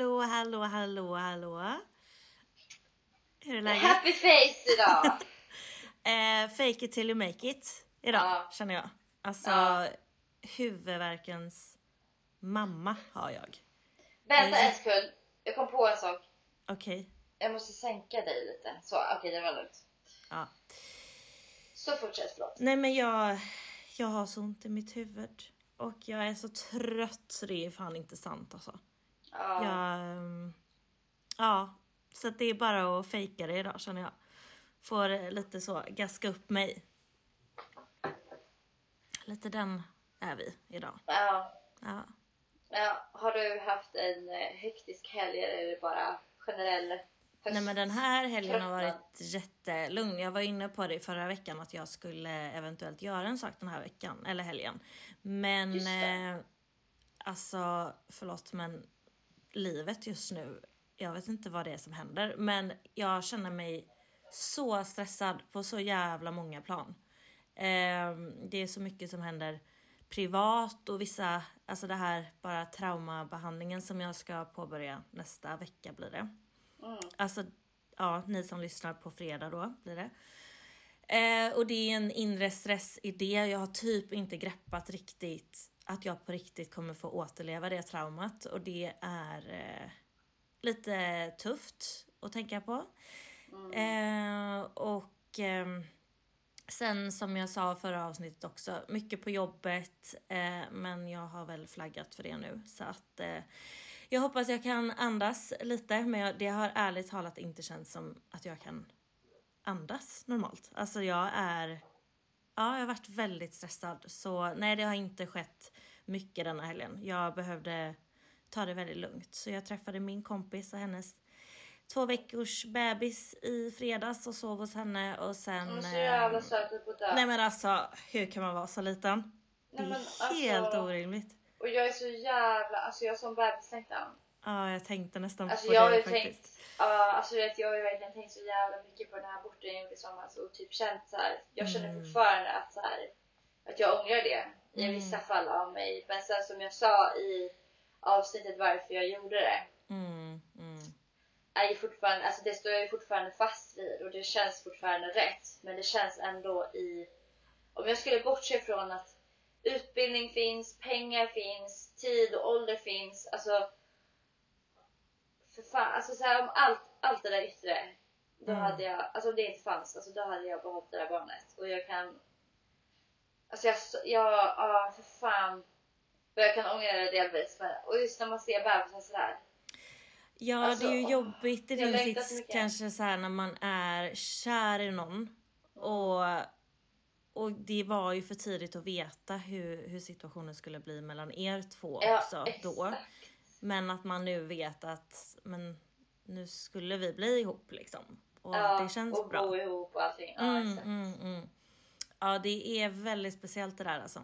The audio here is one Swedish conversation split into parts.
Hallå, hallå, hallå, hallå. Hur är läget? Happy face idag! Eh, fake it till you make it idag Ja. känner jag. Alltså Ja. huvudvärkens mamma har jag. Vänta en sekund, jag kom på en sak. Okej, Jag måste sänka dig lite. Så, okej det var lugnt. ja. Så fortsätt, förlåt. Nej men jag, jag har så ont i mitt huvud. Och jag är så trött så det är fan inte sant alltså. Ja. Jag, ehm, ja, så det är bara att fejka det idag känner jag. Får lite så gaska upp mig. Lite den är vi idag. ja. Ja. ja. Har du haft en eh, hektisk helg eller är det bara generell höst? Nej men den här helgen har varit jättelugn. Jag var inne på det i förra veckan att jag skulle eventuellt göra en sak den här veckan, eller helgen. Men eh, alltså förlåt men livet just nu, jag vet inte vad det är som händer. Men jag känner mig så stressad på så jävla många plan. Eh, det är så mycket som händer privat och vissa, alltså det här bara traumabehandlingen som jag ska påbörja nästa vecka blir det. Alltså, ja, ni som lyssnar på fredag då blir det. Eh, och det är en inre stressidé. Jag har typ inte greppat riktigt att jag på riktigt kommer få återleva det traumat och det är eh, lite tufft att tänka på. Eh, och ehm, sen som jag sa förra avsnittet också, mycket på jobbet eh, men jag har väl flaggat för det nu så att eh, jag hoppas jag kan andas lite men jag, det har ärligt talat inte känts som att jag kan andas normalt. Alltså jag är, ja jag har varit väldigt stressad så nej det har inte skett mycket denna helgen. Jag behövde ta det väldigt lugnt så jag träffade min kompis och hennes två veckors bebis i fredags och sov hos henne och sen... Hon är så jävla söt ut på dö. Nej men alltså, hur kan man vara så liten? Det är Nej, men helt alltså- orimligt. Och jag är så jävla, alltså jag har sån bebislängtan. Ja, jag tänkte nästan Alltså på jag det faktiskt. tänkt, ja alltså vet, jag har ju verkligen tänkt så jävla mycket på den här aborten jag gjorde i somras och typ känt så här. jag känner Mm. fortfarande att så här, att jag ångrar det i Mm. vissa fall av mig. Men sen som jag sa i avsnittet varför jag gjorde det Mm, mm. är fortfarande, alltså det står jag ju fortfarande fast vid och det känns fortfarande rätt. Men det känns ändå i, om jag skulle bortse från att utbildning finns, pengar finns, tid och ålder finns. Alltså, för fan, alltså så här, om allt, allt det där yttre, då Mm. hade jag, alltså om det inte fanns, alltså då hade jag behållit det där barnet. Och jag kan, alltså jag, jag, ja för fan. Och jag kan ångra det delvis. Men, och just när man ser bebisen sådär. Ja, Alltså, det är ju jobbigt i din sits kanske så här när man är kär i någon och, och det var ju för tidigt att veta hur, hur situationen skulle bli mellan er två Ja, också då. exakt. Men att man nu vet att men, nu skulle vi bli ihop liksom. Och Ja, det känns och bra. bo ihop och allting. Ja, Mm, mm, mm. Ja, det är väldigt speciellt det där alltså.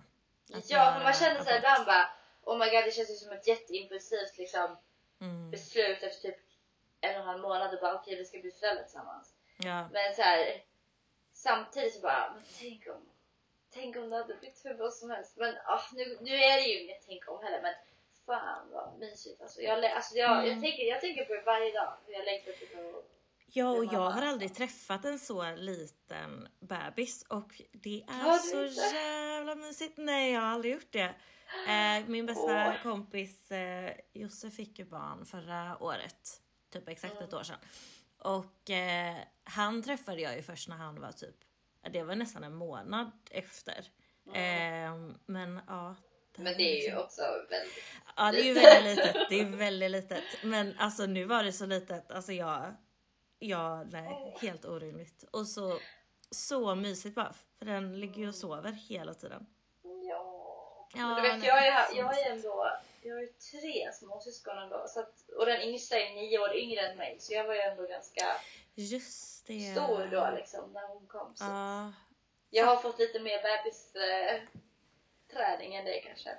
Att Ja, för man känner sig ibland bara Oh my god, det känns ju som ett jätteimpulsivt liksom, Mm, beslut efter typ en och en halv månad och bara okej vi ska bli föräldrar tillsammans. ja. Men så här, samtidigt så bara, men tänk om, tänk om det hade blivit hur bra som helst. Men ah, nu, nu är det ju inget tänk om heller men fan vad mysigt. Alltså, jag, alltså, jag, Mm. jag, tänker, jag tänker på det varje dag. hur Jag längtar till att Ja, och jag har aldrig träffat en så liten bebis och det är så inte? jävla mysigt. Nej, jag har aldrig gjort det. Eh, min bästa Åh. kompis eh, Josse fick ju barn förra året, typ exakt ett Mm. år sedan. Och eh, han träffade jag ju först när han var typ, det var nästan en månad efter. Eh, men ja. Mm. Men det är ju liksom- också väldigt... Ja det är ju väldigt litet, det är väldigt litet. Men alltså nu var det så litet, alltså jag, ja nej, helt orimligt. Och så så mysigt bara. För den ligger ju och sover hela tiden. Ja. Ja, Men du vet, nej, jag, är, jag är ändå, jag har ju tre småsyskon ändå. Så att, och den yngsta är nio år yngre än mig. Så jag var ju ändå ganska Just det. stor då liksom när hon kom. Så Ja. jag har fått lite mer bebis eh, träning än det kanske.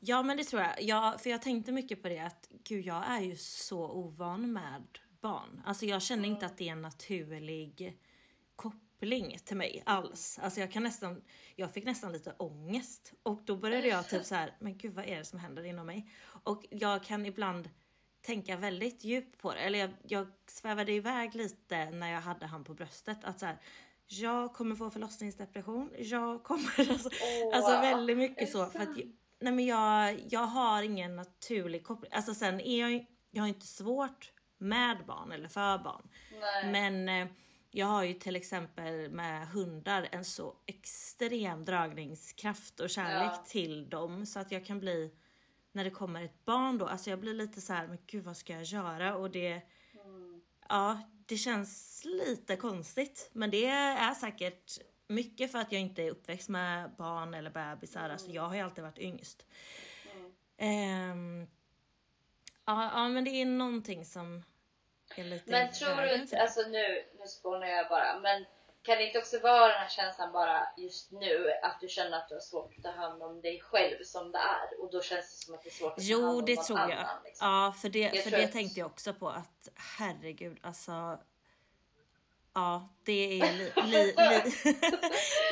Ja men det tror jag. Ja, för jag tänkte mycket på det att gud jag är ju så ovan med barn. Alltså jag känner inte att det är en naturlig koppling till mig alls. Alltså jag kan nästan, jag fick nästan lite ångest och då började jag typ så här, men gud vad är det som händer inom mig? Och jag kan ibland tänka väldigt djupt på det. Eller jag, jag svävade iväg lite när jag hade han på bröstet. Att så här, jag kommer få förlossningsdepression. Jag kommer, alltså, Åh, alltså väldigt mycket så. För att, nej men jag, jag har ingen naturlig koppling. Alltså sen är jag jag har inte svårt med barn eller för barn. Nej. Men eh, jag har ju till exempel med hundar en så extrem dragningskraft och kärlek Ja. till dem så att jag kan bli när det kommer ett barn då, alltså jag blir lite så här, men gud vad ska jag göra? Och det, Mm. ja, det känns lite konstigt. Men det är säkert mycket för att jag inte är uppväxt med barn eller bebisar. Alltså jag har ju alltid varit yngst. Mm. Ehm, ja, ja, men det är någonting som är lite Men tror du inte, alltså nu, nu spånar jag bara, men kan det inte också vara den här känslan bara just nu att du känner att du har svårt att ta hand om dig själv som det är och då känns det som att det är svårt att ta hand Jo, om det någon tror jag. annan, liksom. Ja, för det, Jag för det att- tänkte jag också på att herregud, alltså. Ja, det är li, li, li,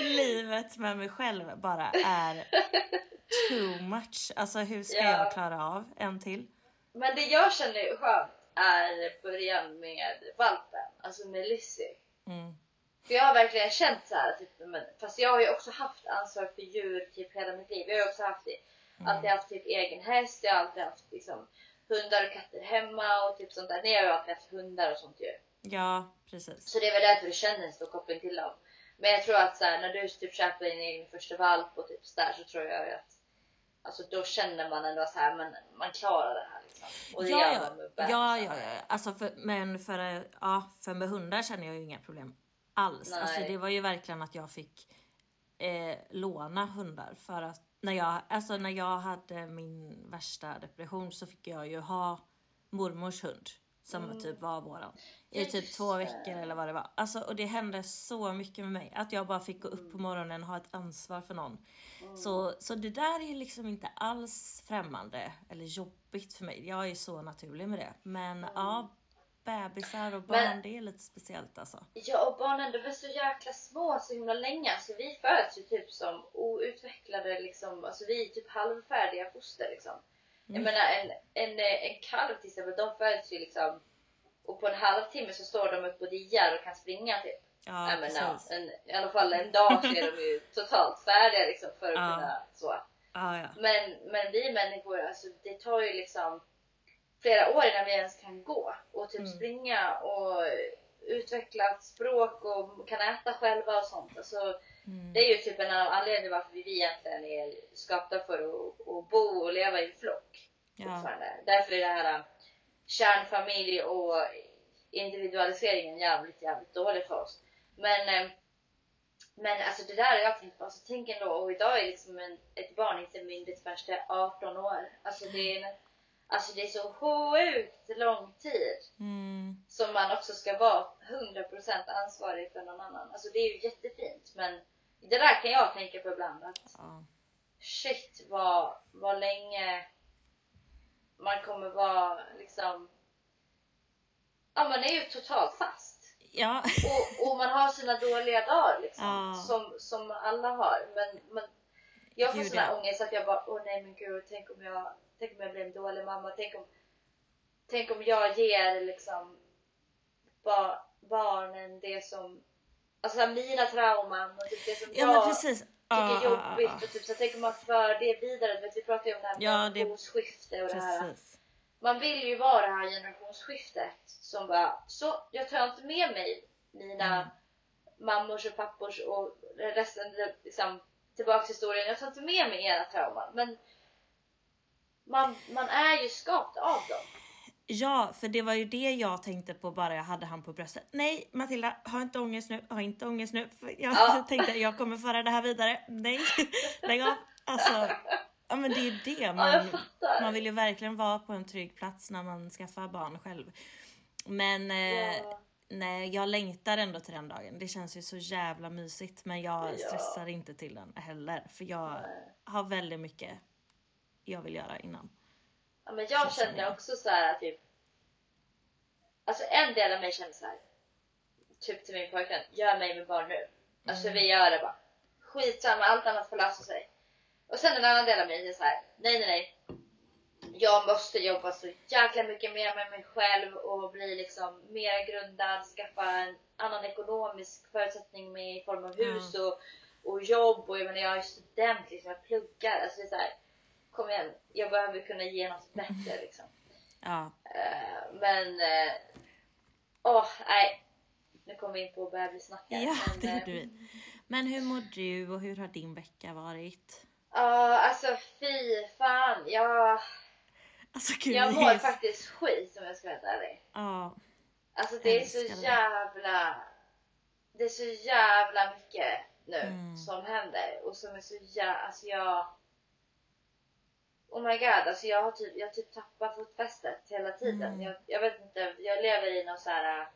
livet med mig själv bara är too much. Alltså hur ska Ja. jag klara av en till? Men det jag känner är skönt är början med valpen, alltså med Lizzie. Mm. För jag har verkligen känt så här, typ, men, fast jag har ju också haft ansvar för djur typ hela mitt liv. Jag har ju också haft det. Alltid haft typ egen häst, jag har alltid haft liksom, hundar och katter hemma och typ sånt där. Ni har ju alltid haft hundar och sånt ju. Ja, precis. Så det är väl därför du känner en stor koppling till dem. Men jag tror att så här, när du typ köper din egen första valp och typ så där så tror jag att Alltså då känner man ändå så här, men man klarar det här liksom. Och det Ja, gör ja. man med ja, bebisar. ja, ja. Alltså för, men för, ja, för med hundar känner jag ju inga problem alls. Nej. Alltså det var ju verkligen att jag fick eh, låna hundar för att när jag, alltså när jag hade min värsta depression så fick jag ju ha mormors hund som typ var våran i typ två veckor eller vad det var. Alltså, och det hände så mycket med mig att jag bara fick gå upp på morgonen och ha ett ansvar för någon. Så, så det där är liksom inte alls främmande eller jobbigt för mig. Jag är så naturlig med det. Men ja, bebisar och barn Men- det är lite speciellt alltså. Ja, och barnen de är så jäkla små så himla länge. Alltså vi föds ju typ som outvecklade liksom, alltså vi är typ halvfärdiga foster liksom. Jag Mm. menar en, en, en kalv till exempel, de föds ju liksom och på en halvtimme så står de upp och diar och kan springa typ. Ja, Jag menar, precis. en, I alla fall en dag så är de ju totalt färdiga liksom för att Ja. kunna så. Ja, ja. Men, men vi människor, alltså, det tar ju liksom flera år innan vi ens kan gå och typ Mm. springa och utveckla språk och kan äta själva och sånt. Alltså, Mm. Det är ju typ en av anledningarna varför vi egentligen är skapta för att, att bo och leva i flock. Ja. Därför är det här äh, kärnfamilj och individualiseringen jävligt, jävligt dålig för oss. Men, eh, men alltså det där har jag tänkt på. Alltså, tänk ändå, och idag är liksom en, ett barn inte myndigt förrän det är 18 år. Alltså det är, en, alltså det är så sjukt lång tid Mm. som man också ska vara 100% ansvarig för någon annan. Alltså det är ju jättefint men det där kan jag tänka på ibland att Ja. shit vad, vad länge man kommer vara liksom Ja man är ju totalt fast. Ja. Och, och man har sina dåliga dagar liksom. Ja. Som, som alla har. Men, men jag får sån här ångest att jag bara, åh nej men gud, tänk om jag, tänk om jag blir en dålig mamma. Tänk om, tänk om jag ger liksom ba, barnen det som, alltså här, mina trauman och typ det som ja, men jag precis. tycker är ja, jobbigt. ja, Och typ, så tänker man för det vidare. Vet, vi pratar ju om det här med Ja, generationsskifte och det här. Man vill ju vara det här generationsskiftet som bara, så jag tar inte med mig mina Mm. mammors och pappors och resten liksom, tillbaks till historien. Jag tar inte med mig era trauman. Men man, man är ju skapt av dem. Ja, för det var ju det jag tänkte på bara jag hade han på bröstet. Nej Matilda, ha inte ångest nu, ha inte ångest nu. Jag Ja. tänkte jag kommer föra det här vidare. Nej, lägg av. Alltså, ja men det är ju det. Ja, Man, fattar. man vill ju verkligen vara på en trygg plats när man skaffar barn själv. Men eh, Ja. nej, jag längtar ändå till den dagen. Det känns ju så jävla mysigt. Men jag Ja. stressar inte till den heller. För jag har väldigt mycket jag vill göra innan. Ja, men jag Så kände jag. också så här typ. Alltså en del av mig kände så här. Typ till min pojkvän, gör mig med barn nu. Alltså Mm. vi gör det bara. Skitsamma, allt annat får lösa sig. Och sen en annan del av mig är så här. nej nej nej. Jag måste jobba så jäkla mycket mer med mig själv och bli liksom mer grundad, skaffa en annan ekonomisk förutsättning med i form av hus och, och jobb och jag menar jag är student liksom, jag pluggar. Alltså det är så här, kom igen, jag behöver kunna ge något bättre liksom. Ja, Eh, men, eh, åh nej. Nu kommer vi in på bebissnack här, ja men, det eh, gjorde vi. Men hur mår du och hur har din vecka varit? Ja, alltså fy fan. Jag, Alltså gud, jag mår är- faktiskt skit om jag ska vara helt ärlig. Ja, Alltså det är så jävla... Det är så jävla mycket nu Mm. som händer och som är så jävla... Alltså jag... Oh my god, alltså jag har typ, jag har typ tappat fotfästet hela tiden. Mm. Jag, jag vet inte, jag lever i någon så här. äh,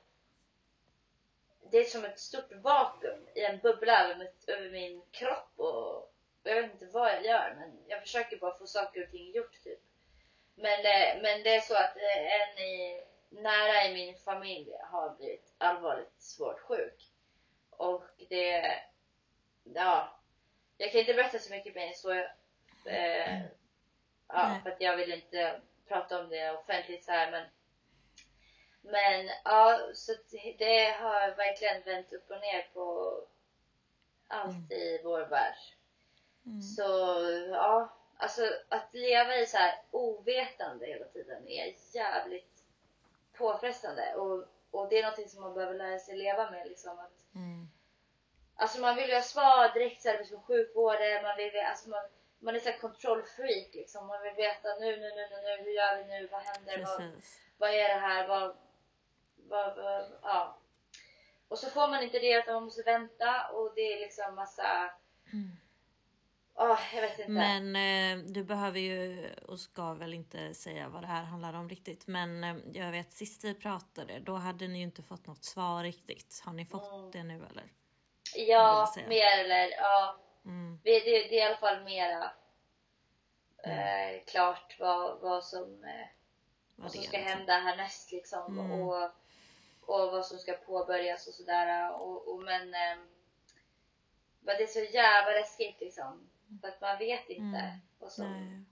Det är som ett stort vakuum i en bubbla över, mitt, över min kropp och, och jag vet inte vad jag gör men jag försöker bara få saker och ting gjort typ. Men, eh, men det är så att eh, en i, nära i min familj har blivit allvarligt svårt sjuk. Och det, ja, jag kan inte berätta så mycket mer än så. Eh, ja, Nej. för att jag vill inte prata om det offentligt så här men men ja, så det har verkligen vänt upp och ner på allt i vår värld. Mm. Så ja, alltså att leva i så här ovetande hela tiden är jävligt påfrestande och, och det är någonting som man behöver lära sig leva med liksom att Mm. Alltså man vill ju ha svar direkt så här, som sjukvården, man vill alltså man, man är så här control freak liksom. Man vill veta nu, nu, nu, nu, nu, hur gör vi nu, vad händer, vad, vad är det här, vad, vad, vad, ja. Och så får man inte det utan man måste vänta och det är liksom massa, ja jag vet inte. Men eh, du behöver ju och ska väl inte säga vad det här handlar om riktigt. Men eh, jag vet sist vi pratade, då hade ni ju inte fått något svar riktigt. Har ni fått Mm. det nu eller? ja, mer eller ja. Mm. Det, det, det är i alla fall mera eh, klart vad, vad som eh, Vad som ska liksom. hända härnäst liksom Mm. och, och vad som ska påbörjas och sådär och, och men men det är så jävla läskigt liksom för att man vet inte Mm. vad som Nej.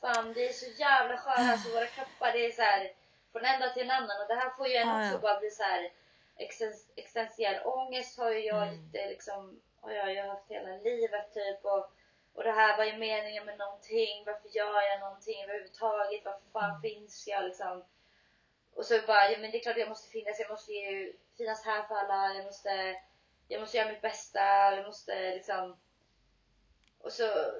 fan det är så jävla skönt alltså våra kroppar det är så här från en dag till en annan och det här får ju en Ja, också ja. bara bli så här existen- existentiell ångest har ju jag Mm. lite liksom har jag ju haft hela livet typ och och det här var ju meningen med någonting. Varför gör jag någonting överhuvudtaget? Varför fan Mm. finns jag liksom? Och så bara, ja men det är klart jag måste finnas. Jag måste ju finnas här för alla. Jag måste, jag måste göra mitt bästa. Jag måste liksom... Och så...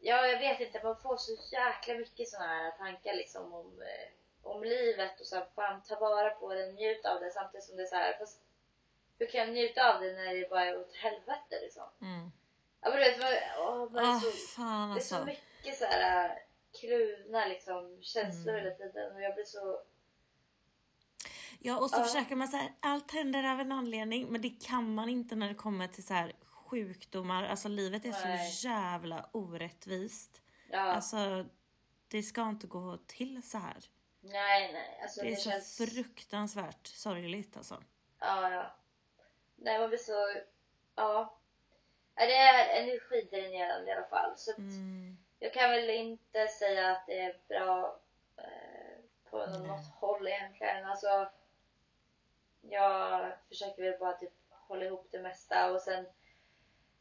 Ja, jag vet inte. Man får så jäkla mycket såna här tankar liksom om, eh, om livet och så här, fan ta vara på det, njut av det samtidigt som det är så här, fast hur kan njuta av det när det bara är åt helvete liksom? Mm. Ja men du vet, man, åh, man är Åh, så, fan det är så alltså. mycket så här äh, kluvna liksom, känslor Mm. hela tiden och jag blir så... Ja och så Ja. försöker man säga allt händer av en anledning men det kan man inte när det kommer till så här sjukdomar. Alltså livet är Nej. så jävla orättvist. Ja, Alltså det ska inte gå till så här. nej nej. Alltså Det det, är så känns... fruktansvärt sorgligt alltså. Ja, ja. Nej man blir så... Ja. det är energidränerande i alla fall. Så att Mm. jag kan väl inte säga att det är bra eh, på något håll egentligen. Alltså, jag försöker väl bara typ hålla ihop det mesta och sen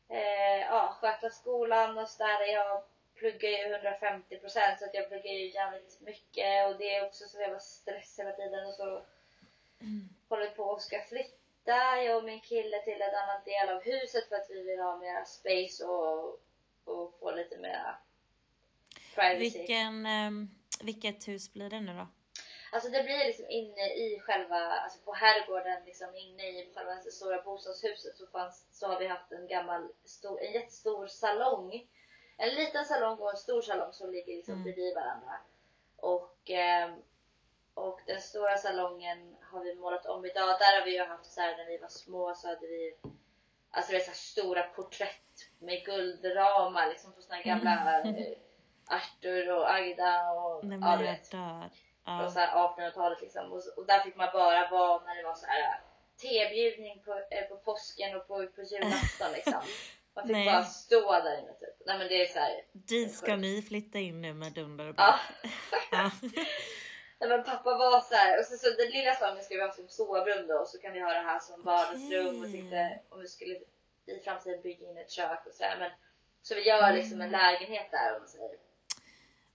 eh, ja, sköta skolan och sådär. Jag pluggar ju 150 procent så att jag pluggar ju jävligt mycket och det är också så jävla stress hela tiden och så håller vi på och ska flytta jag och min kille till en annan del av huset för att vi vill ha mer space och, och få lite mer privacy. Vilken, ehm, vilket hus blir det nu då? Alltså det blir liksom inne i själva, alltså på herrgården, liksom inne i själva det stora bostadshuset så, fanns, så har vi haft en gammal, stor, en jättestor salong. En liten salong och en stor salong som ligger liksom Mm. bredvid varandra. Och, ehm, och den stora salongen har vi målat om idag. Där har vi ju haft så här när vi var små så hade vi Alltså det är så stora porträtt med guldramar liksom på såna gamla Mm. eh, Arthur och Agda och Nej ja, vet från Ja. här 1800-talet liksom. Och, och där fick man bara vara när det var så här tebjudning på, eh, på påsken och på, på julafton liksom. Man fick Nej. bara stå där inne typ. Nej men det är så här. Dit ska ni flytta in nu med dunder och brak. Ja. Nej men pappa var så här. Och så, så den lilla salongen ska vi ha som sovrum då. Och så kan vi ha det här som vardagsrum. Och Okej. tänkte om vi skulle i framtiden bygga in ett kök och så här. Men, så vi gör liksom en lägenhet där om man säger.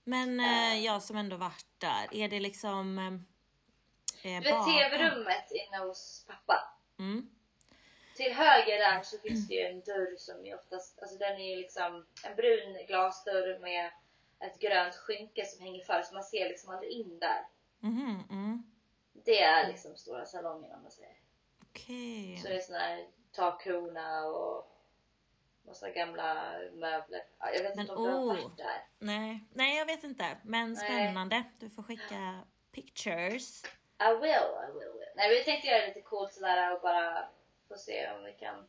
Men eh, jag som ändå varit där, är det liksom... Eh, Du vet tv-rummet inne hos pappa. Mm. Till höger där så finns det ju en dörr som är oftast, alltså den är ju liksom en brun glasdörr med ett grönt skynke som hänger för så man ser liksom aldrig in där. Mhm, mm. Det är liksom stora salongen om man säger. Okej. Så det är sån här takkrona och massa gamla möbler. Ja, Jag vet Men inte om du har oh. varit där. Nej. Nej, jag vet inte. Men Nej. spännande. Du får skicka pictures. I will, I will, will. Nej vi tänkte göra det lite coolt sådär och bara få se om vi kan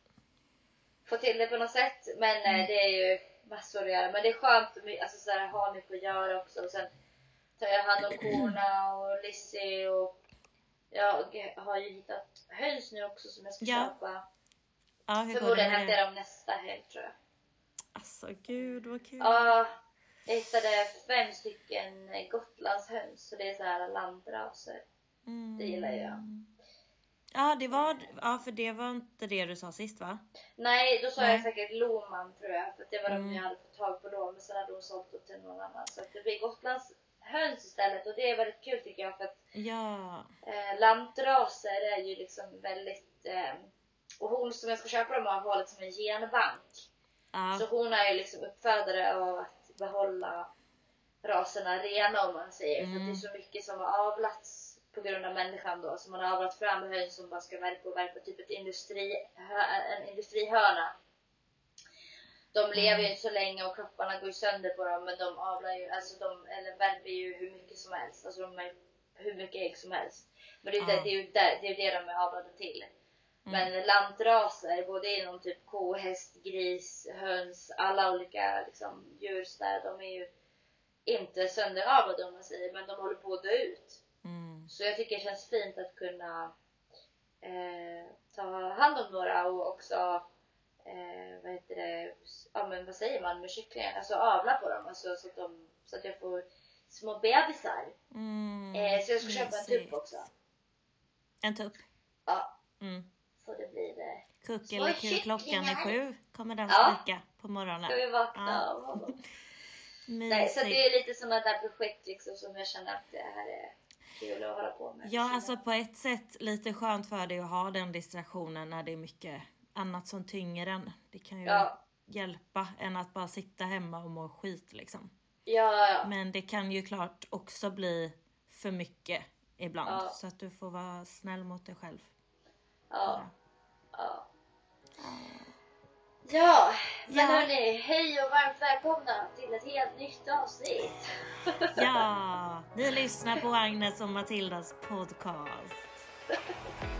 få till det på något sätt. Men Mm. eh, det är ju massor att göra. Men det är skönt alltså sådär ha mycket att göra också. Och sen tar jag hand om korna och Lizzie och jag har ju hittat höns nu också som jag ska Ja. köpa. Ja, hur det Förmodligen hämtar det? jag dem nästa helg tror jag. Alltså gud vad kul. Ja, jag hittade fem stycken Gotlandshöns så det är så här landraser. Mm. Det gillar jag. Ja, det var, ja, för det var inte det du sa sist va? Nej, då sa Nej. jag säkert Loman tror jag. För att det var Mm. de jag hade fått tag på då. Men sen hade hon sålt dem till någon annan. Så det blir Gotlands höns istället. Och det är väldigt kul tycker jag. För att Ja. eh, lantraser är ju liksom väldigt... Eh, och hon som jag ska köpa dem av har liksom en genbank. Så Ja. hon är ju liksom uppfödare av att behålla raserna rena om man säger. För att det är så mycket som har avlats på grund av människan då. Så man har avlat fram höns som bara ska verka och verka typ ett industri, en industrihörna. De lever ju inte så länge och kropparna går ju sönder på dem men de avlar ju, alltså de, eller värper ju hur mycket som helst. Alltså de är hur mycket ägg som helst. Men det är, Ja. det, det, är ju det, det, är ju det de är avlade till. Men lantraser, både inom typ ko, häst, gris, höns, alla olika liksom, djur där, de är ju inte sönderavlade om man säger, men de håller på att dö ut. Mm. Så jag tycker det känns fint att kunna eh, ta hand om några och också eh, vad heter det, ja men vad säger man med kycklingar, alltså avla på dem alltså, så, att de, så att jag får små bebisar. Mm. Eh, så jag ska köpa en Mysigt. tupp också. En tupp. Ja, Mm. så det blir det. Kuck Små eller kul klockan är sju kommer den Ja. skrika på morgonen. Ska vi vakna Ja. av honom? Nej, så det är lite sådana där projekt liksom som jag känner att det här är kul att hålla på med. Ja, alltså på ett sätt lite skönt för dig att ha den distraktionen när det är mycket annat som tynger en. Det kan ju Ja. hjälpa än att bara sitta hemma och må skit liksom. Ja. Men det kan ju klart också bli för mycket ibland. Ja. Så att du får vara snäll mot dig själv. Ja. Ja. Ja, men Ja. hörni, hej och varmt välkomna till ett helt nytt avsnitt. Ja, ni lyssnar på Agnes och Matildas podcast.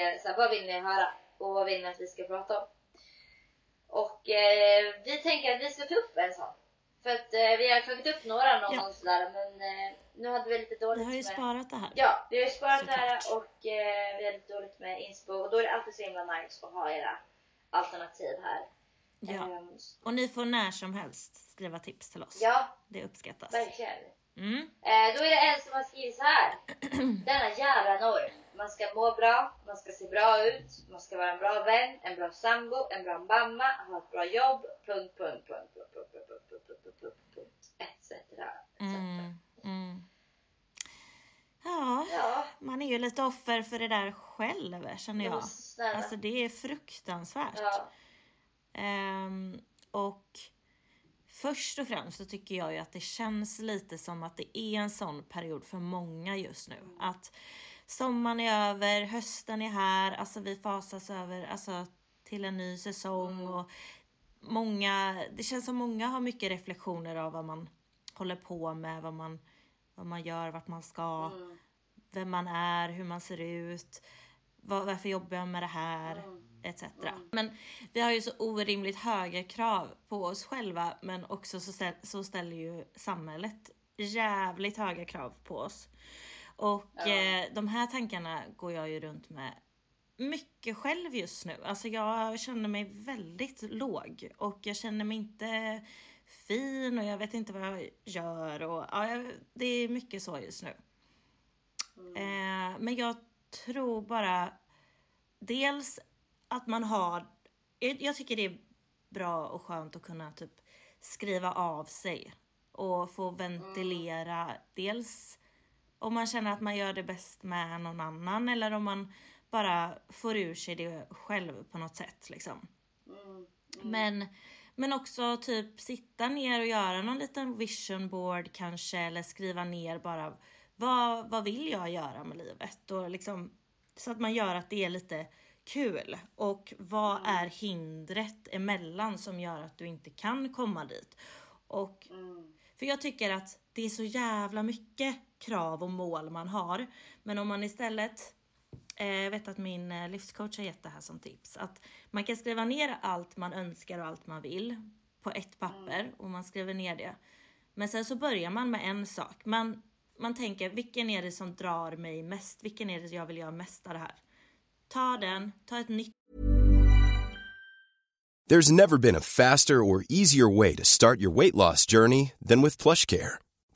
följare. Så här, vad vill ni höra? Och vad vill ni att vi ska prata om? Och eh, vi tänker att vi ska ta upp en sån För att eh, vi har tagit upp några någon Ja. gång sådär men eh, nu hade vi lite Vi dåligt har ju med... sparat det här. Ja, vi har ju sparat det här Såklart. och eh, vi har lite dåligt med inspo och då är det alltid så himla nice att ha era alternativ här. Ja. Ehm, Och ni får när som helst skriva tips till oss. ja Det uppskattas. verkligen. Mm. Eh, då är det en som har skrivit så här. Denna jävla norm. Man ska må bra, man ska se bra ut, man ska vara en bra vän, en bra sambo, en bra mamma, ha ett bra jobb, punkt, punkt, punkt, punkt, punkt, punkt, punkt, punkt, punkt, punkt, punkt, etc. etc. Mm. Mm. Ja, Ja, man är ju lite offer för det där själv känner jag. snälla. Alltså det är fruktansvärt. ja. Ehm, och först och främst så tycker jag ju att det känns lite som att det är en sån period för många just nu. Att sommaren är över, hösten är här, alltså vi fasas över alltså, till en ny säsong. Och många, det känns som många har mycket reflektioner av vad man håller på med, vad man, vad man gör, vart man ska, vem man är, hur man ser ut. Var, varför jobbar jag med det här? Etc. Men vi har ju så orimligt höga krav på oss själva men också så, ställ, så ställer ju samhället jävligt höga krav på oss. Och Ja. eh, de här tankarna går jag ju runt med mycket själv just nu. Alltså jag känner mig väldigt låg och jag känner mig inte fin och jag vet inte vad jag gör och ja, det är mycket så just nu. Eh, men jag tror bara dels att man har, jag, jag tycker det är bra och skönt att kunna typ skriva av sig och få ventilera dels om man känner att man gör det bäst med någon annan eller om man bara får ur sig det själv på något sätt liksom. Men, men också typ sitta ner och göra någon liten vision board kanske eller skriva ner bara vad, vad vill jag göra med livet? Och liksom så att man gör att det är lite kul. Och vad är hindret emellan som gör att du inte kan komma dit. Och för jag tycker att det är så jävla mycket krav och mål man har. Men om man istället, eh, jag vet att min eh, livscoach har gett det här som tips, att man kan skriva ner allt man önskar och allt man vill på ett papper och man skriver ner det. Men sen så börjar man med en sak. Man, man tänker, vilken är det som drar mig mest? Vilken är det jag vill göra mest av det här? Ta den, ta ett nytt There's never been a faster or easier way to start your weight loss journey than with PlushCare.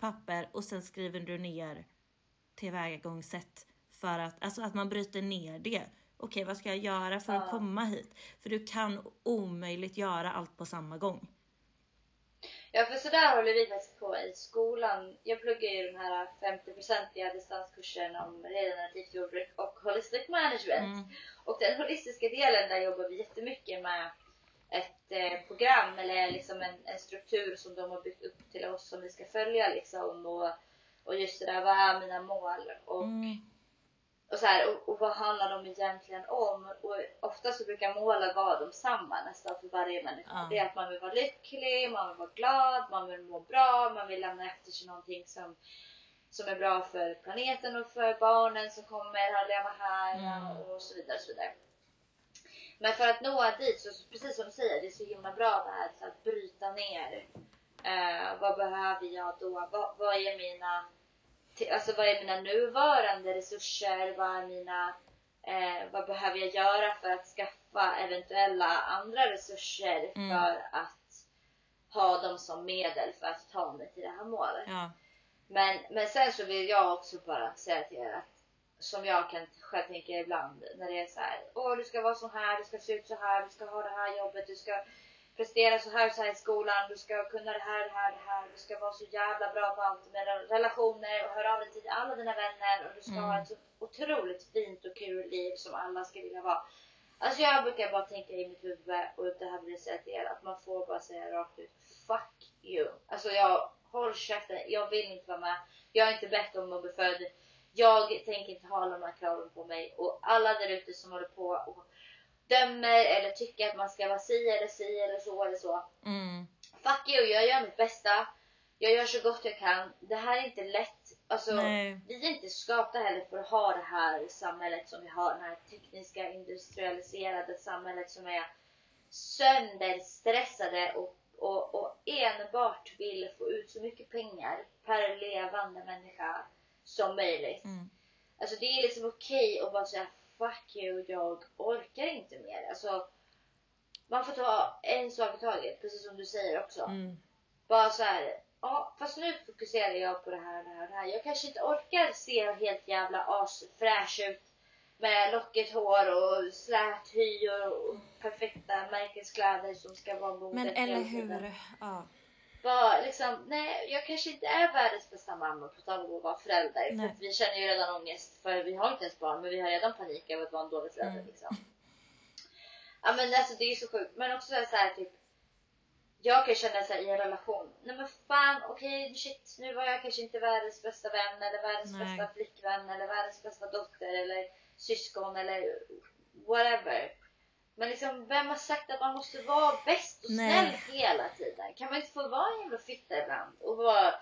papper och sen skriver du ner tillvägagångssätt för att, alltså att man bryter ner det. Okej, vad ska jag göra för att komma hit? För du kan omöjligt göra allt på samma gång. Ja, för sådär håller vi faktiskt på i skolan. Jag pluggar ju de här 50-procentiga distanskurserna om regenerativt jordbruk och holistic management. Och den holistiska delen, där jobbar vi jättemycket med ett eh, program eller liksom en, en struktur som de har byggt upp till oss som vi ska följa liksom. Och, och just det där, vad är mina mål? Och, och, så här, och, och vad handlar de egentligen om? Och ofta så brukar målen vara de samma nästan för varje människa. Ja. Det är att man vill vara lycklig, man vill vara glad, man vill må bra, man vill lämna efter sig någonting som, som är bra för planeten och för barnen som kommer att leva här och så vidare. Och så vidare. Men för att nå dit, så precis som du säger, det är så himla bra det här så att bryta ner. Eh, vad behöver jag då? Vad, vad är mina alltså vad är mina nuvarande resurser? Vad är mina eh, vad behöver jag göra för att skaffa eventuella andra resurser för att ha dem som medel för att ta mig till det här målet? Ja. Men, men sen så vill jag också bara säga till er att som jag kan själv tänka ibland när det är så här. Åh, du ska vara så här, du ska se ut så här, du ska ha det här jobbet, du ska prestera så här, så här i skolan, du ska kunna det här, det här, det här, du ska vara så jävla bra på allt med relationer och höra av dig till alla dina vänner och du ska Mm. ha ett så otroligt fint och kul liv som alla ska vilja vara. Alltså jag brukar bara tänka i mitt huvud och det här vill jag säga till er att man får bara säga rakt ut Fuck you. Alltså jag håll käften, jag vill inte vara med. Jag har inte bett om att bli född. Jag tänker inte ha de här kraven på mig och alla där ute som håller på och dömer eller tycker att man ska vara si eller si eller så eller så. Mm. Fuck you, jag gör mitt bästa. Jag gör så gott jag kan. Det här är inte lätt. Alltså, Nej. vi är inte skapta heller för att ha det här samhället som vi har. Det här tekniska, industrialiserade samhället som är sönderstressade och, och, och enbart vill få ut så mycket pengar per levande människa som möjligt. Mm. Alltså det är liksom okej att bara säga fuck you, jag orkar inte mer. Alltså, man får ta en sak i taget, precis som du säger också. Mm. Bara så här, ja fast nu fokuserar jag på det här, det här, det här. Jag kanske inte orkar se helt jävla asfräsch ut med lockigt hår och slät hy och, och perfekta märkeskläder som ska vara modet Men eller hur? Ja. Bara liksom, nej jag kanske inte är världens bästa mamma på tal om att vara förälder. Nej. För vi känner ju redan ångest för vi har inte ens barn men vi har redan panik över att vara en dålig förälder Mm. liksom. Ja men alltså det är ju så sjukt. Men också så här typ. Jag kan känna så här i en relation. Nej men fan okej shit nu var jag kanske inte världens bästa vän eller världens Nej. bästa flickvän eller världens bästa dotter eller syskon eller whatever. Men liksom vem har sagt att man måste vara bäst och snäll Nej. hela tiden? Kan man inte få vara en jävla fitta ibland? Och vara,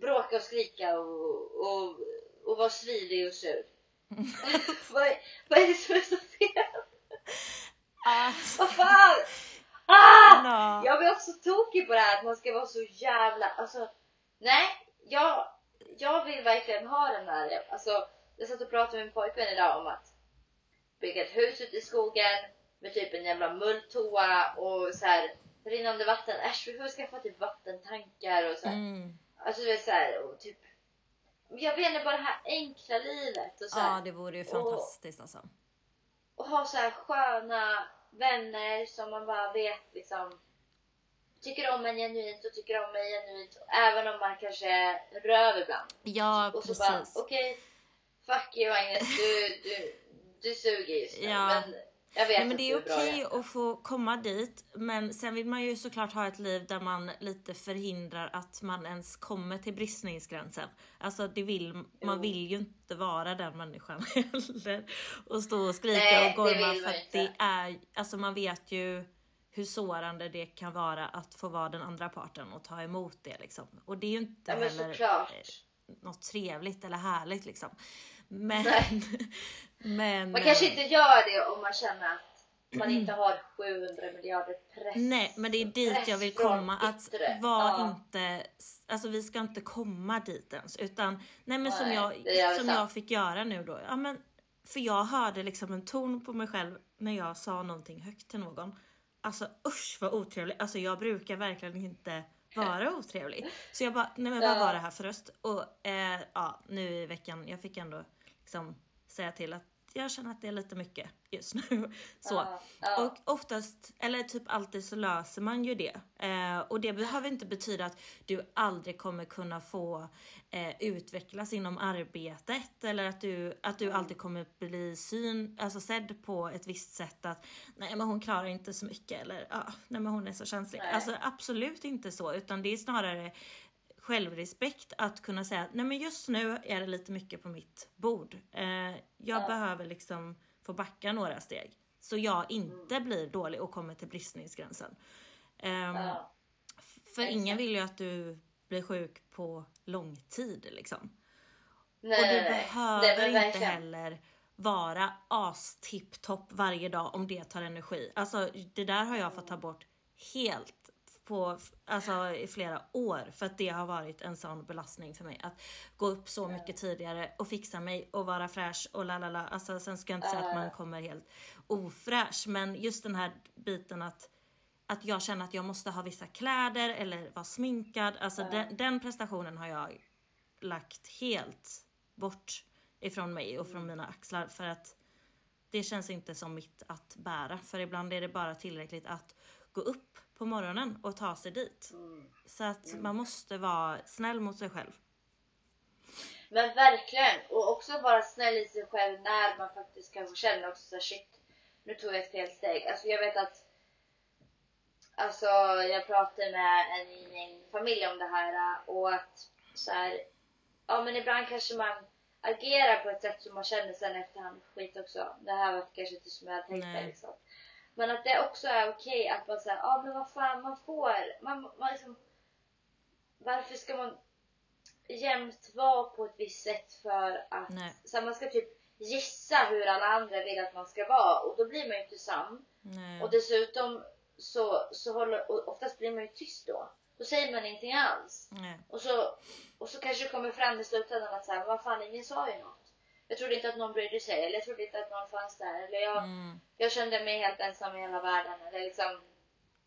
bråka och skrika och, och, och vara svirig och sur? vad, är- vad är det som är så fel? Ah, Vad fan! Ah! no. Jag blir också tokig på det här att man ska vara så jävla... Alltså, nej. Jag, jag vill verkligen ha den här... Alltså, jag satt och pratade med min pojkvän idag om att bygga ett hus ute i skogen med typ en jävla mulltoa och så här rinnande vatten. Äsch, vi får skaffa typ vattentankar och så här. Mm. Alltså, det är så här, och typ... Jag vet inte, bara det här enkla livet och så här Ja, det vore ju fantastiskt alltså. och ha så här sköna vänner som man bara vet liksom tycker om en genuint och tycker om mig genuint även om man kanske röv ibland. Ja, Och så precis. bara okej, fuck you Agnes, du, du, du suger just nu. Ja. Men jag vet Nej, men det är okej hjärta. att få komma dit. Men sen vill man ju såklart ha ett liv där man lite förhindrar att man ens kommer till bristningsgränsen. Alltså det vill, man vill ju inte vara den människan heller. Och stå och skrika Nej, och gorma för att det är, alltså man vet ju hur sårande det kan vara att få vara den andra parten och ta emot det liksom. Och det är ju inte Ja heller såklart. eh, något trevligt eller härligt liksom. Men... Men Man kanske eh, inte gör det om man känner att man inte har 700 miljarder press. Nej, men det är dit jag vill komma. Att yttre. var Ja. inte, alltså vi ska inte komma dit ens. Utan, nej men som, Nej, jag, som sant. jag fick göra nu då. Ja, men, för jag hörde liksom en ton på mig själv när jag sa någonting högt till någon. Alltså usch vad otrevligt. Alltså jag brukar verkligen inte vara otrevlig. Så jag bara, nej men vad var det här för röst? Och eh, ja, nu i veckan, jag fick ändå liksom säga till att jag känner att det är lite mycket just nu. Så. Ja, ja. Och oftast, eller typ alltid så löser man ju det. Eh, och det behöver inte betyda att du aldrig kommer kunna få eh, utvecklas inom arbetet eller att du, att du alltid kommer bli syn, alltså sedd på ett visst sätt att nej men hon klarar inte så mycket eller ah, nej men hon är så känslig. Nej. Alltså absolut inte så utan det är snarare självrespekt att kunna säga nej men just nu är det lite mycket på mitt bord. Eh, jag behöver liksom få backa några steg. Så jag inte blir dålig och kommer till bristningsgränsen. Ehm, Ja. För ingen vill ju att du blir sjuk på lång tid liksom. Nej, och du nej, behöver Nej, inte heller vara astipptopp varje dag om det tar energi. Alltså det där har jag fått ta bort helt på alltså, i flera år för att det har varit en sån belastning för mig. Att gå upp så mycket tidigare och fixa mig och vara fräsch och la la la. Alltså sen ska jag inte säga att man kommer helt ofräsch men just den här biten att att jag känner att jag måste ha vissa kläder eller vara sminkad. Alltså den, den prestationen har jag lagt helt bort ifrån mig och från mina axlar för att det känns inte som mitt att bära. För ibland är det bara tillräckligt att gå upp på morgonen och ta sig dit. Så att man måste vara snäll mot sig själv. Men verkligen! Och också vara snäll i sig själv när man faktiskt kanske känner också så shit, nu tog jag ett fel steg. Alltså jag vet att Alltså jag pratade med en i min familj om det här och att så här, ja men ibland kanske man agerar på ett sätt som man känner sen efterhand skit också. Det här var kanske inte som jag tänkt mig liksom. Men att det också är okej att man säger, ja men vad fan man får, man, man liksom, varför ska man jämt vara på ett visst sätt för att Nej. så här, man ska typ gissa hur alla andra vill att man ska vara och då blir man ju inte sann. Och dessutom så, så håller, och oftast blir man ju tyst då. Då säger man ingenting alls. Nej. Och så, och så kanske det kommer fram i slutändan att så här, vad fan ingen sa ju något. Jag trodde inte att någon brydde sig eller jag trodde inte att någon fanns där. Eller jag, Mm. jag kände mig helt ensam i hela världen. Eller liksom,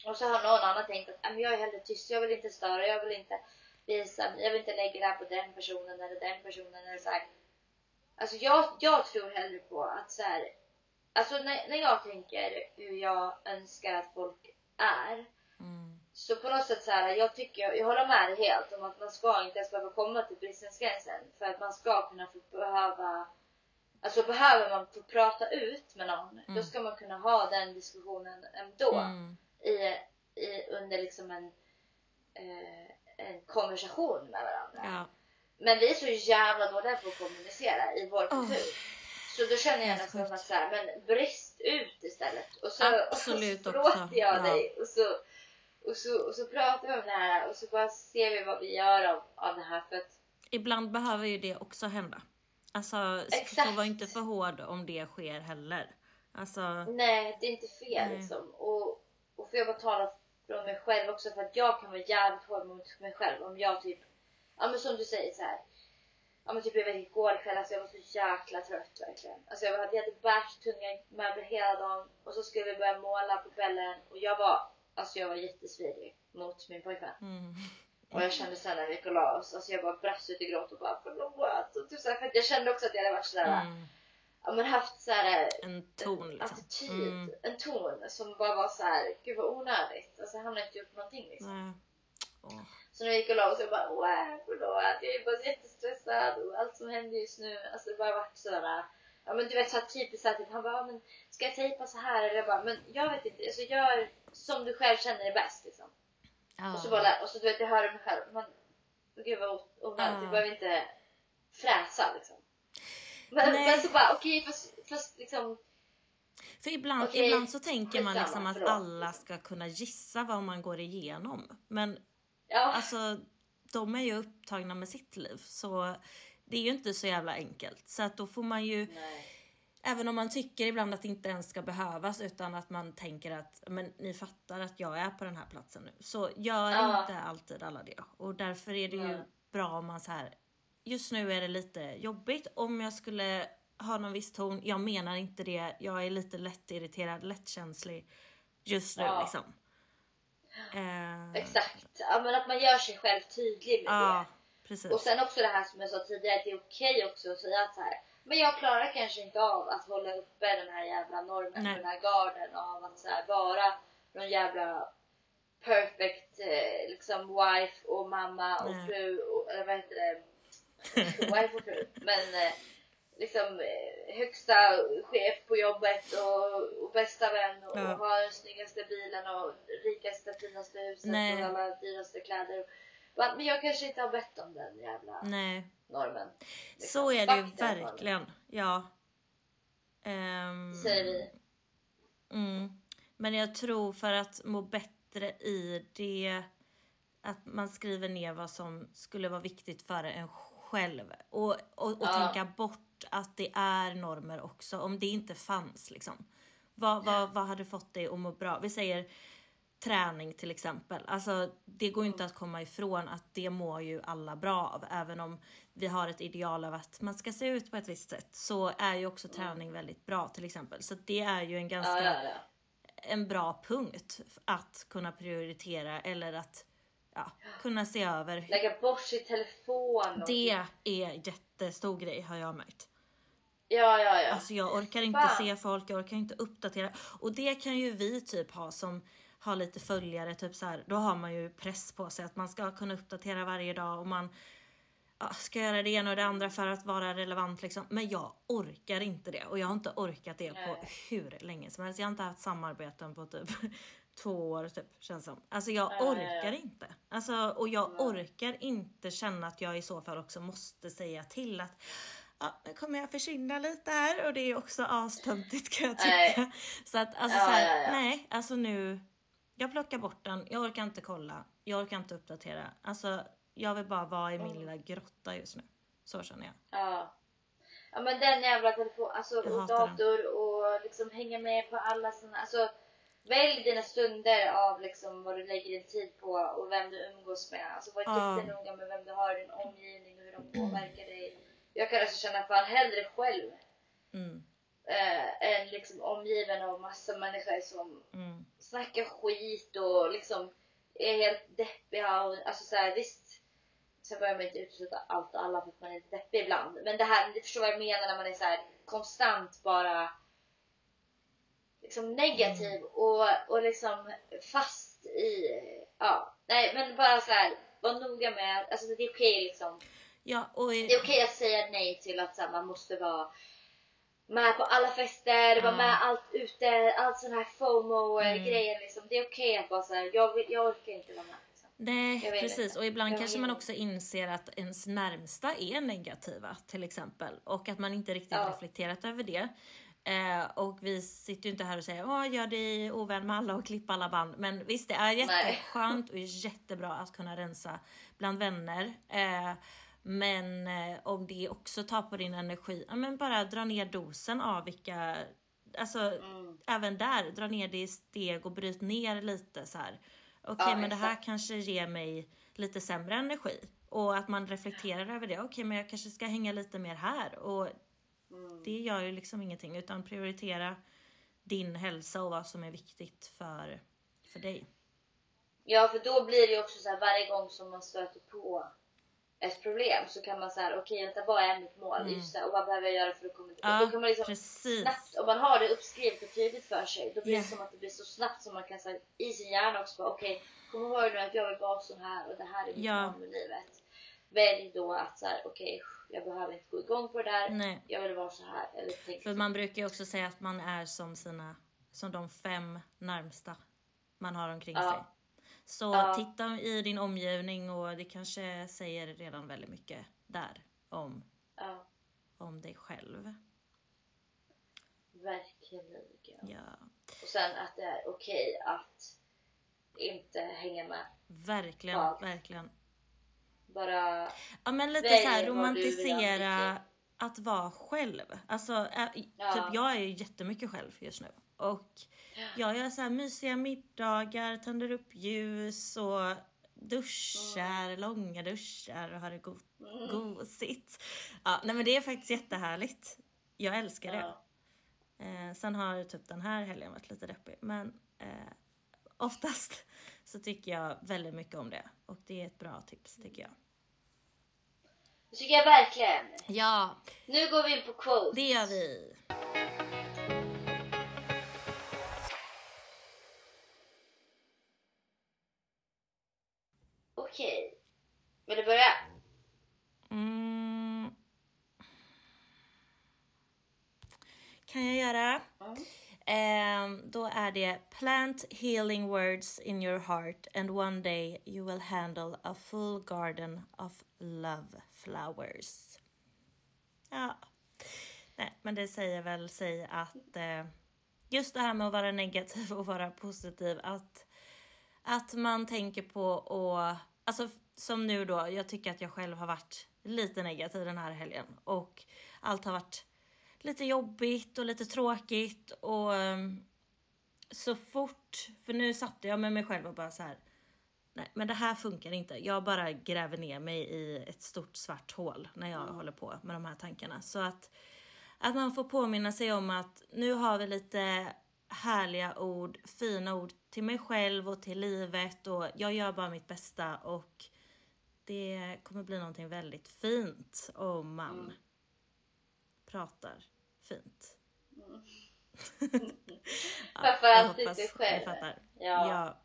och så har någon annan tänkt att "Ja, men jag är hellre tyst, jag vill inte störa, jag vill inte visa, jag vill inte lägga det här på den personen eller den personen. Eller så här. Alltså jag, jag tror hellre på att så här, alltså när, när jag tänker hur jag önskar att folk är. Mm. Så på något sätt så här, jag tycker, jag håller med dig helt om att man ska inte ens behöva komma till bristningsgränsen. För att man ska kunna få behöva, alltså behöver man få prata ut med någon, då ska man kunna ha den diskussionen ändå. Mm. I, i, under liksom en, eh, en konversation med varandra. Ja. Men vi är så jävla dåliga på att kommunicera i vår kultur. Så då känner jag nästan att så här, men brist ut istället. Och så, Absolut och så jag Ja. dig. Och så, och, så, och så pratar vi om det här och så bara ser vi vad vi gör av, av det här. För att, Ibland behöver ju det också hända. Alltså, Exakt. så var inte för hård om det sker heller. Alltså, nej, det är inte fel Nej. liksom. Och, och får jag bara tala från mig själv också för att jag kan vara jävligt hård mot mig själv. Om jag typ, ja men som du säger så här. Ja men typ jag vet igår kväll, alltså jag var så jäkla trött verkligen. Alltså jag hade, jag hade bärt tunga möbler hela dagen och så skulle vi börja måla på kvällen och jag var, alltså jag var jättesvirig mot min pojkvän. mm. Och jag kände sen när vi gick och la oss, alltså jag bara brast ut i gråt och bara förlåt. Och typ så här, för jag kände också att jag hade varit sådär, Mm. ja men haft såhär En ton liksom. attityd, Mm. en ton som bara var så här, gud vad onödigt. Alltså han har inte gjort någonting liksom. Nej. Åh. Så när vi gick och la oss jag bara åh förlåt, jag är bara jättestressad och allt som händer just nu. Alltså det bara varit sådär, ja men du vet så här typiskt typ, han bara, men ska jag tejpa så här? Eller jag bara, men jag vet inte, alltså gör som du själv känner är bäst liksom. Ja. Och så bara, och så du vet jag hörde mig själv, men gud vad onödigt, du behöver inte fräsa liksom. Men, men så bara okej fast, fast liksom För ibland, Okej, ibland så tänker man liksom att alla ska kunna gissa vad man går igenom. Men ja. alltså, de är ju upptagna med sitt liv. Så det är ju inte så jävla enkelt. Så att då får man ju, Nej. även om man tycker ibland att det inte ens ska behövas utan att man tänker att men ni fattar att jag är på den här platsen nu. Så gör Ja. inte alltid alla det. Och därför är det ju Nej. bra om man så här. Just nu är det lite jobbigt. Om jag skulle ha någon viss ton. Jag menar inte det. Jag är lite lättirriterad, lättkänslig just nu Ja. liksom. Eh, Exakt, ja, men att man gör sig själv tydlig med Ja, det. Precis. Och sen också det här som jag sa tidigare, att det är okej också att säga att så här, men jag klarar kanske inte av att hålla uppe den här jävla normen, Nej. den här garden av att så här, vara någon jävla perfect eh, liksom wife och mamma och Nej. fru, och, eller vad heter det? wife och fru. Men eh, liksom eh, högsta chef på jobbet och, och bästa vän och, Ja. och har den snyggaste bilen och rikaste finaste huset Nej. och alla dyraste kläder. Men jag kanske inte har bett om den jävla Nej, normen. Liksom. så är det ju den normen, verkligen. Ja. Ehm, Säger vi. Mm. Men jag tror för att må bättre i det att man skriver ner vad som skulle vara viktigt för en själv. Och, och, och Ja. tänka bort att det är normer också. Om det inte fanns liksom. Vad, vad, vad hade fått dig att må bra? Vi säger träning till exempel. Alltså det går ju inte att komma ifrån att det mår ju alla bra av. Även om vi har ett ideal av att man ska se ut på ett visst sätt så är ju också träning väldigt bra till exempel. Så det är ju en ganska Ja, ja, ja. en bra punkt att kunna prioritera eller att kunna se över. Lägga bort sin telefon. Och Det är jättestor grej har jag märkt. Ja, ja, ja. Alltså jag orkar inte Fan. se folk, jag orkar inte uppdatera. Och det kan ju vi typ ha som har lite följare, typ så här, då har man ju press på sig att man ska kunna uppdatera varje dag och man ja, ska göra det ena och det andra för att vara relevant liksom. Men jag orkar inte det och jag har inte orkat det på hur länge som helst. Jag har inte haft samarbeten på typ två år typ känns som. Alltså jag Ja, ja, ja. orkar inte. Alltså, och jag orkar inte känna att jag i så fall också måste säga till att ja, nu kommer jag försvinna lite här och det är också astöntigt kan jag tycka. Nej. Så att alltså Ja, så här, ja, ja. nej, alltså nu. Jag plockar bort den, jag orkar inte kolla, jag orkar inte uppdatera. Alltså jag vill bara vara i min lilla grotta just nu. Så känner jag. Ja. Ja men den jävla telefon, alltså Jag och dator och liksom hänga med på alla såna, alltså välj dina stunder av liksom vad du lägger din tid på och vem du umgås med. Alltså var Ja. jättenoga med vem du har i din omgivning och hur de påverkar dig. Jag kan alltså känna fan hellre själv Mm, eh, än liksom omgiven av massa människor som mm, snackar skit och liksom är helt deppiga och alltså så här, visst. Sen börjar man inte utesluta allt och alla för att man är deppig ibland. Men det här, du förstår vad jag menar när man är så här konstant bara liksom negativ och, och liksom fast i ja, nej men bara så här var noga med, alltså det är okej liksom. Ja, och det är okej att säga nej till att så här, man måste vara med på alla fester, vara med allt ute, allt sån här Mm. FOMO-grejer liksom. Det är okej att bara säga jag, vill, jag orkar inte vara med. Liksom. Nej, precis. inte. Och ibland Jag kanske man också inser att ens närmsta är negativa till exempel. Och att man inte riktigt Ja. reflekterat över det. Eh, och vi sitter ju inte här och säger åh gör dig ovän med alla och klippa alla band. Men visst det är jätteskönt och jättebra att kunna rensa bland vänner. Eh, men eh, om det också tar på din energi, ja, men bara dra ner dosen av vilka Alltså Mm. även där, dra ner det i steg och bryt ner lite så här. Okej Ja, men det här kanske ger mig lite sämre energi. Och att man reflekterar över det. Okej men jag kanske ska hänga lite mer här. Och Mm. det gör ju liksom ingenting utan prioritera din hälsa och vad som är viktigt för, för dig. Ja, för då blir det ju också så här varje gång som man stöter på ett problem så kan man säga okej vänta vad är mitt mål? Just det, och vad behöver jag göra för att komma dit? Mm. Ja, då kan man liksom precis. snabbt, om man har det uppskrivet och tydligt för sig då blir Ja. det som att det blir så snabbt som man kan säga i sin hjärna också bara, okej kom ihåg nu att jag vill vara sån här och det här är mitt Ja. mål med livet. Välj då att så här, okej jag behöver inte gå igång på det där. Nej. Jag vill vara så här. Eller tänk För man brukar ju också säga att man är som sina, som de fem närmsta man har omkring Ja. sig. Så Ja. titta i din omgivning och det kanske säger redan väldigt mycket där om, Ja, om dig själv. verkligen. Ja, Och sen att det är okej att inte hänga med. verkligen, Ja. verkligen. Bara Ja men lite så här romantisera att vara själv. Alltså Ja. typ jag är ju jättemycket själv just nu. Och jag gör så här mysiga middagar, tänder upp ljus och duschar, Mm. långa duschar och har det go- gosigt. Ja, nej men det är faktiskt jättehärligt. Jag älskar det. Ja. Eh, sen har typ den här helgen varit lite deppig. Men eh, oftast så tycker jag väldigt mycket om det. Och det är ett bra tips tycker jag. Det tycker jag verkligen. Ja, Nu går vi in på quote. det gör vi. Göra. Mm. göra? Då är det Plant healing words in your heart and one day you will handle a full garden of love flowers. Ja. Nej, men det säger väl sig att eh, just det här med att vara negativ och vara positiv, att, att man tänker på och alltså som nu då, jag tycker att jag själv har varit lite negativ den här helgen och allt har varit lite jobbigt och lite tråkigt och ehm, så fort, för nu satte jag med mig själv och bara så här. Nej, men det här funkar inte. Jag bara gräver ner mig i ett stort svart hål när jag håller på med de här tankarna. Så att, att man får påminna sig om att nu har vi lite härliga ord, fina ord till mig själv och till livet och jag gör bara mitt bästa och det kommer bli någonting väldigt fint om man Mm. pratar fint. Framförallt hoppas till dig ni själv. Ja. ja.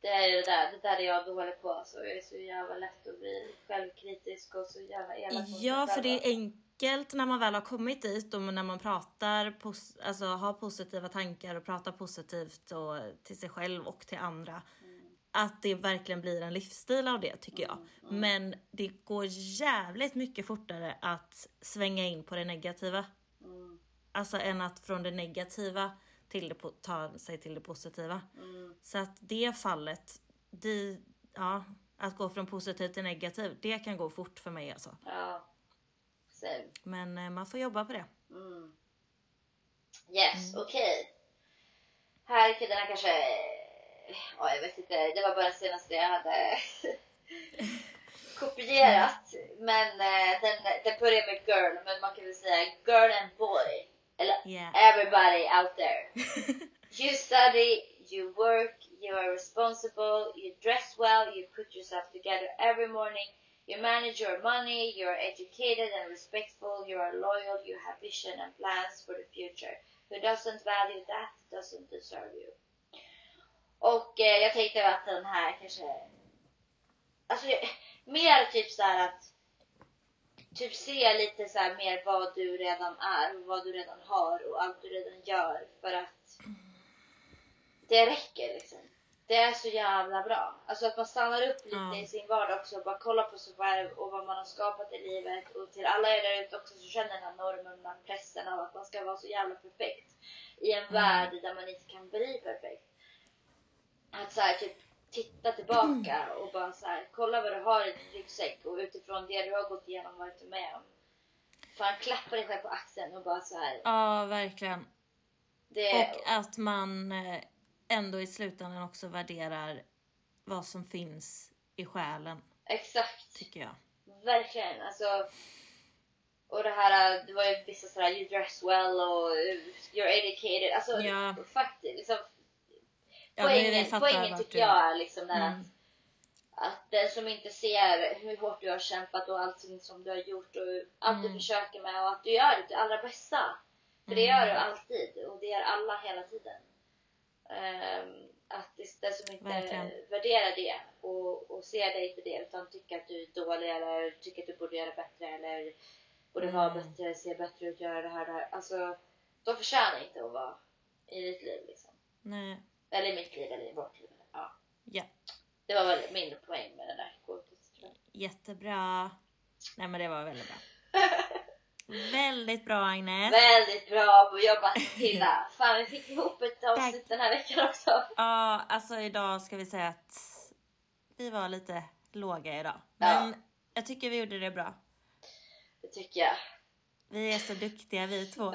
Det är det där, det där är jag håller på så. Jag är så jävla lätt att bli självkritisk och så jävla elak Ja, för det är enkelt när man väl har kommit dit och när man pratar, pos- alltså har positiva tankar och pratar positivt och till sig själv och till andra. Att det verkligen blir en livsstil av det tycker jag. Men det går jävligt mycket fortare att svänga in på det negativa. Alltså än att från det negativa till det, ta sig till det positiva. Så att det fallet, det, ja, att gå från positivt till negativt, det kan gå fort för mig alltså. Ja. Same. Men eh, man får jobba på det. Yes, Mm. okej. Här kan den här kanske... Ja, jag vet inte. Det var bara senaste jag hade kopierat. Men eh, den, den börjar med girl, men man kan väl säga girl and boy. Yeah. everybody out there. you study, you work, you are responsible, you dress well, you put yourself together every morning, you manage your money, you are educated and respectful, you are loyal, you have vision and plans for the future. Who doesn't value that doesn't deserve you. Och eh, jag tänkte att den här kanske... Alltså, mer typ så att typ se lite så mer vad du redan är och vad du redan har och allt du redan gör för att det räcker liksom. Det är så jävla bra. Alltså att man stannar upp lite Ja. i sin vardag också och bara kollar på sig själv och vad man har skapat i livet och till alla er där ute också som känner den här normen den här pressen av att man ska vara så jävla perfekt i en värld där man inte kan bli perfekt. Att så här, typ titta tillbaka och bara så här, kolla vad du har i din ryggsäck och utifrån det du har gått igenom varit med om. Fan klappa dig själv på axeln och bara så här. Ja, verkligen. Det, Och att man eh, ändå i slutändan också värderar vad som finns i själen, exakt. tycker jag. Verkligen. Alltså, och det här, det var ju vissa sådär you dress well och you're educated. Alltså Ja. faktiskt. Liksom, poängen fattar poängen tycker du- jag är liksom den Mm. att, att den som inte ser hur hårt du har kämpat och allting som du har gjort och allt Mm. du försöker med och att du gör ditt allra bästa. För det gör du alltid och det gör alla hela tiden. Ehm, att den som inte Verkligen. värderar det och, och ser dig för det utan tycker att du är dålig eller tycker att du borde göra bättre eller borde vara Mm. bättre, se bättre ut, göra det här det här. Alltså, de förtjänar inte att vara i ditt liv liksom. Nej. Eller i mitt liv eller i vårt liv. Ja. Ja, Det var väl min poäng med det där quotet tror jag. jättebra. Nej men det var väldigt bra. väldigt bra Agnes. Väldigt bra jobbat Hilda! Fan vi fick ihop ett avsnitt den här veckan också. Ja, alltså idag ska vi säga att vi var lite låga idag. Ja. Men jag tycker vi gjorde det bra. Det tycker jag. Vi är så duktiga vi två.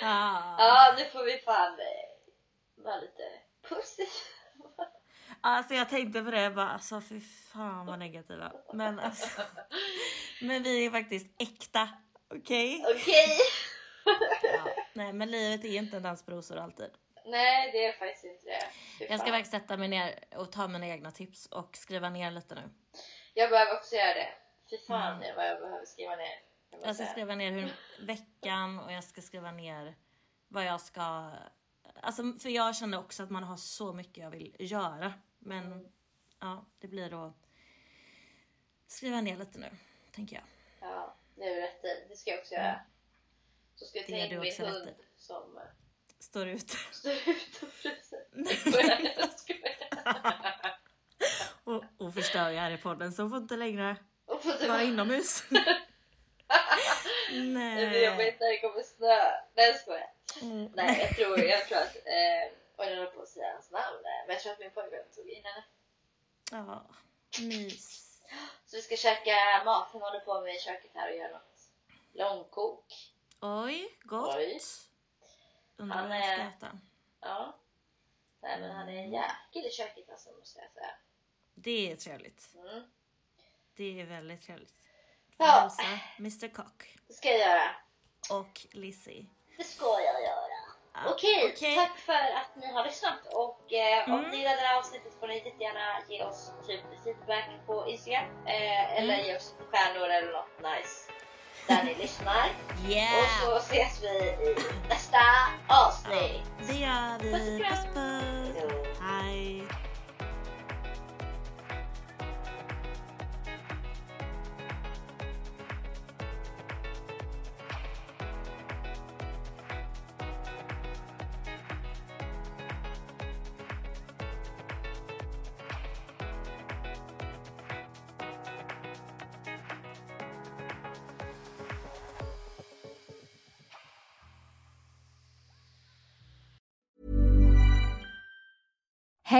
ja. Ja nu får vi fan vara lite positiva. Alltså jag tänkte på det bara, alltså fy fan vad negativa. Men alltså. Men vi är faktiskt äkta. Okej? Okej? Ja. Nej men livet är inte en dans på rosor alltid. Nej det är faktiskt inte det. Fy Jag ska fan. faktiskt sätta mig ner och ta mina egna tips och skriva ner lite nu. Jag behöver också göra det. Fy fan är vad jag behöver skriva ner. man Jag ska säga. skriva ner hur veckan och jag ska skriva ner vad jag ska... Alltså för jag känner också att man har så mycket jag vill göra. Men ja, det blir då skriva ner lite nu, tänker jag. Ja, det är rätt i. Det ska jag också göra. Så ska jag ta in min rätt hund i. som eh, Står ut. står ute och fryser. Jag skojar. och, och förstör jag här i podden så får inte längre vara inomhus. Det blir Nej. jobbigt när det kommer snö. Nej jag skojar. Mm. Nej jag tror, jag tror att, eh, oj jag höll på att säga hans namn. eh, Men jag tror att min pojkvän tog in henne. Ja, mys. Så vi ska käka mat. Han håller på med i köket här och gör något långkok. Oj, gott. Oj. Undrar vad jag ska äta. Ja. Nej men han är en jäkel i köket alltså måste jag säga. Det är trevligt. Mm. Det är väldigt trevligt. Ja. hälsa Mr Cock Det ska jag göra. och Lizzie. Det ska jag göra. Okej, okej. tack för att ni har lyssnat och eh, om Mm. ni gillar det här avsnittet får ni jättegärna ge oss typ feedback på Instagram eh, eller Mm. ge oss stjärnor eller något nice där ni lyssnar. Yeah! Och så ses vi i nästa avsnitt. Det gör vi. Puss och kram.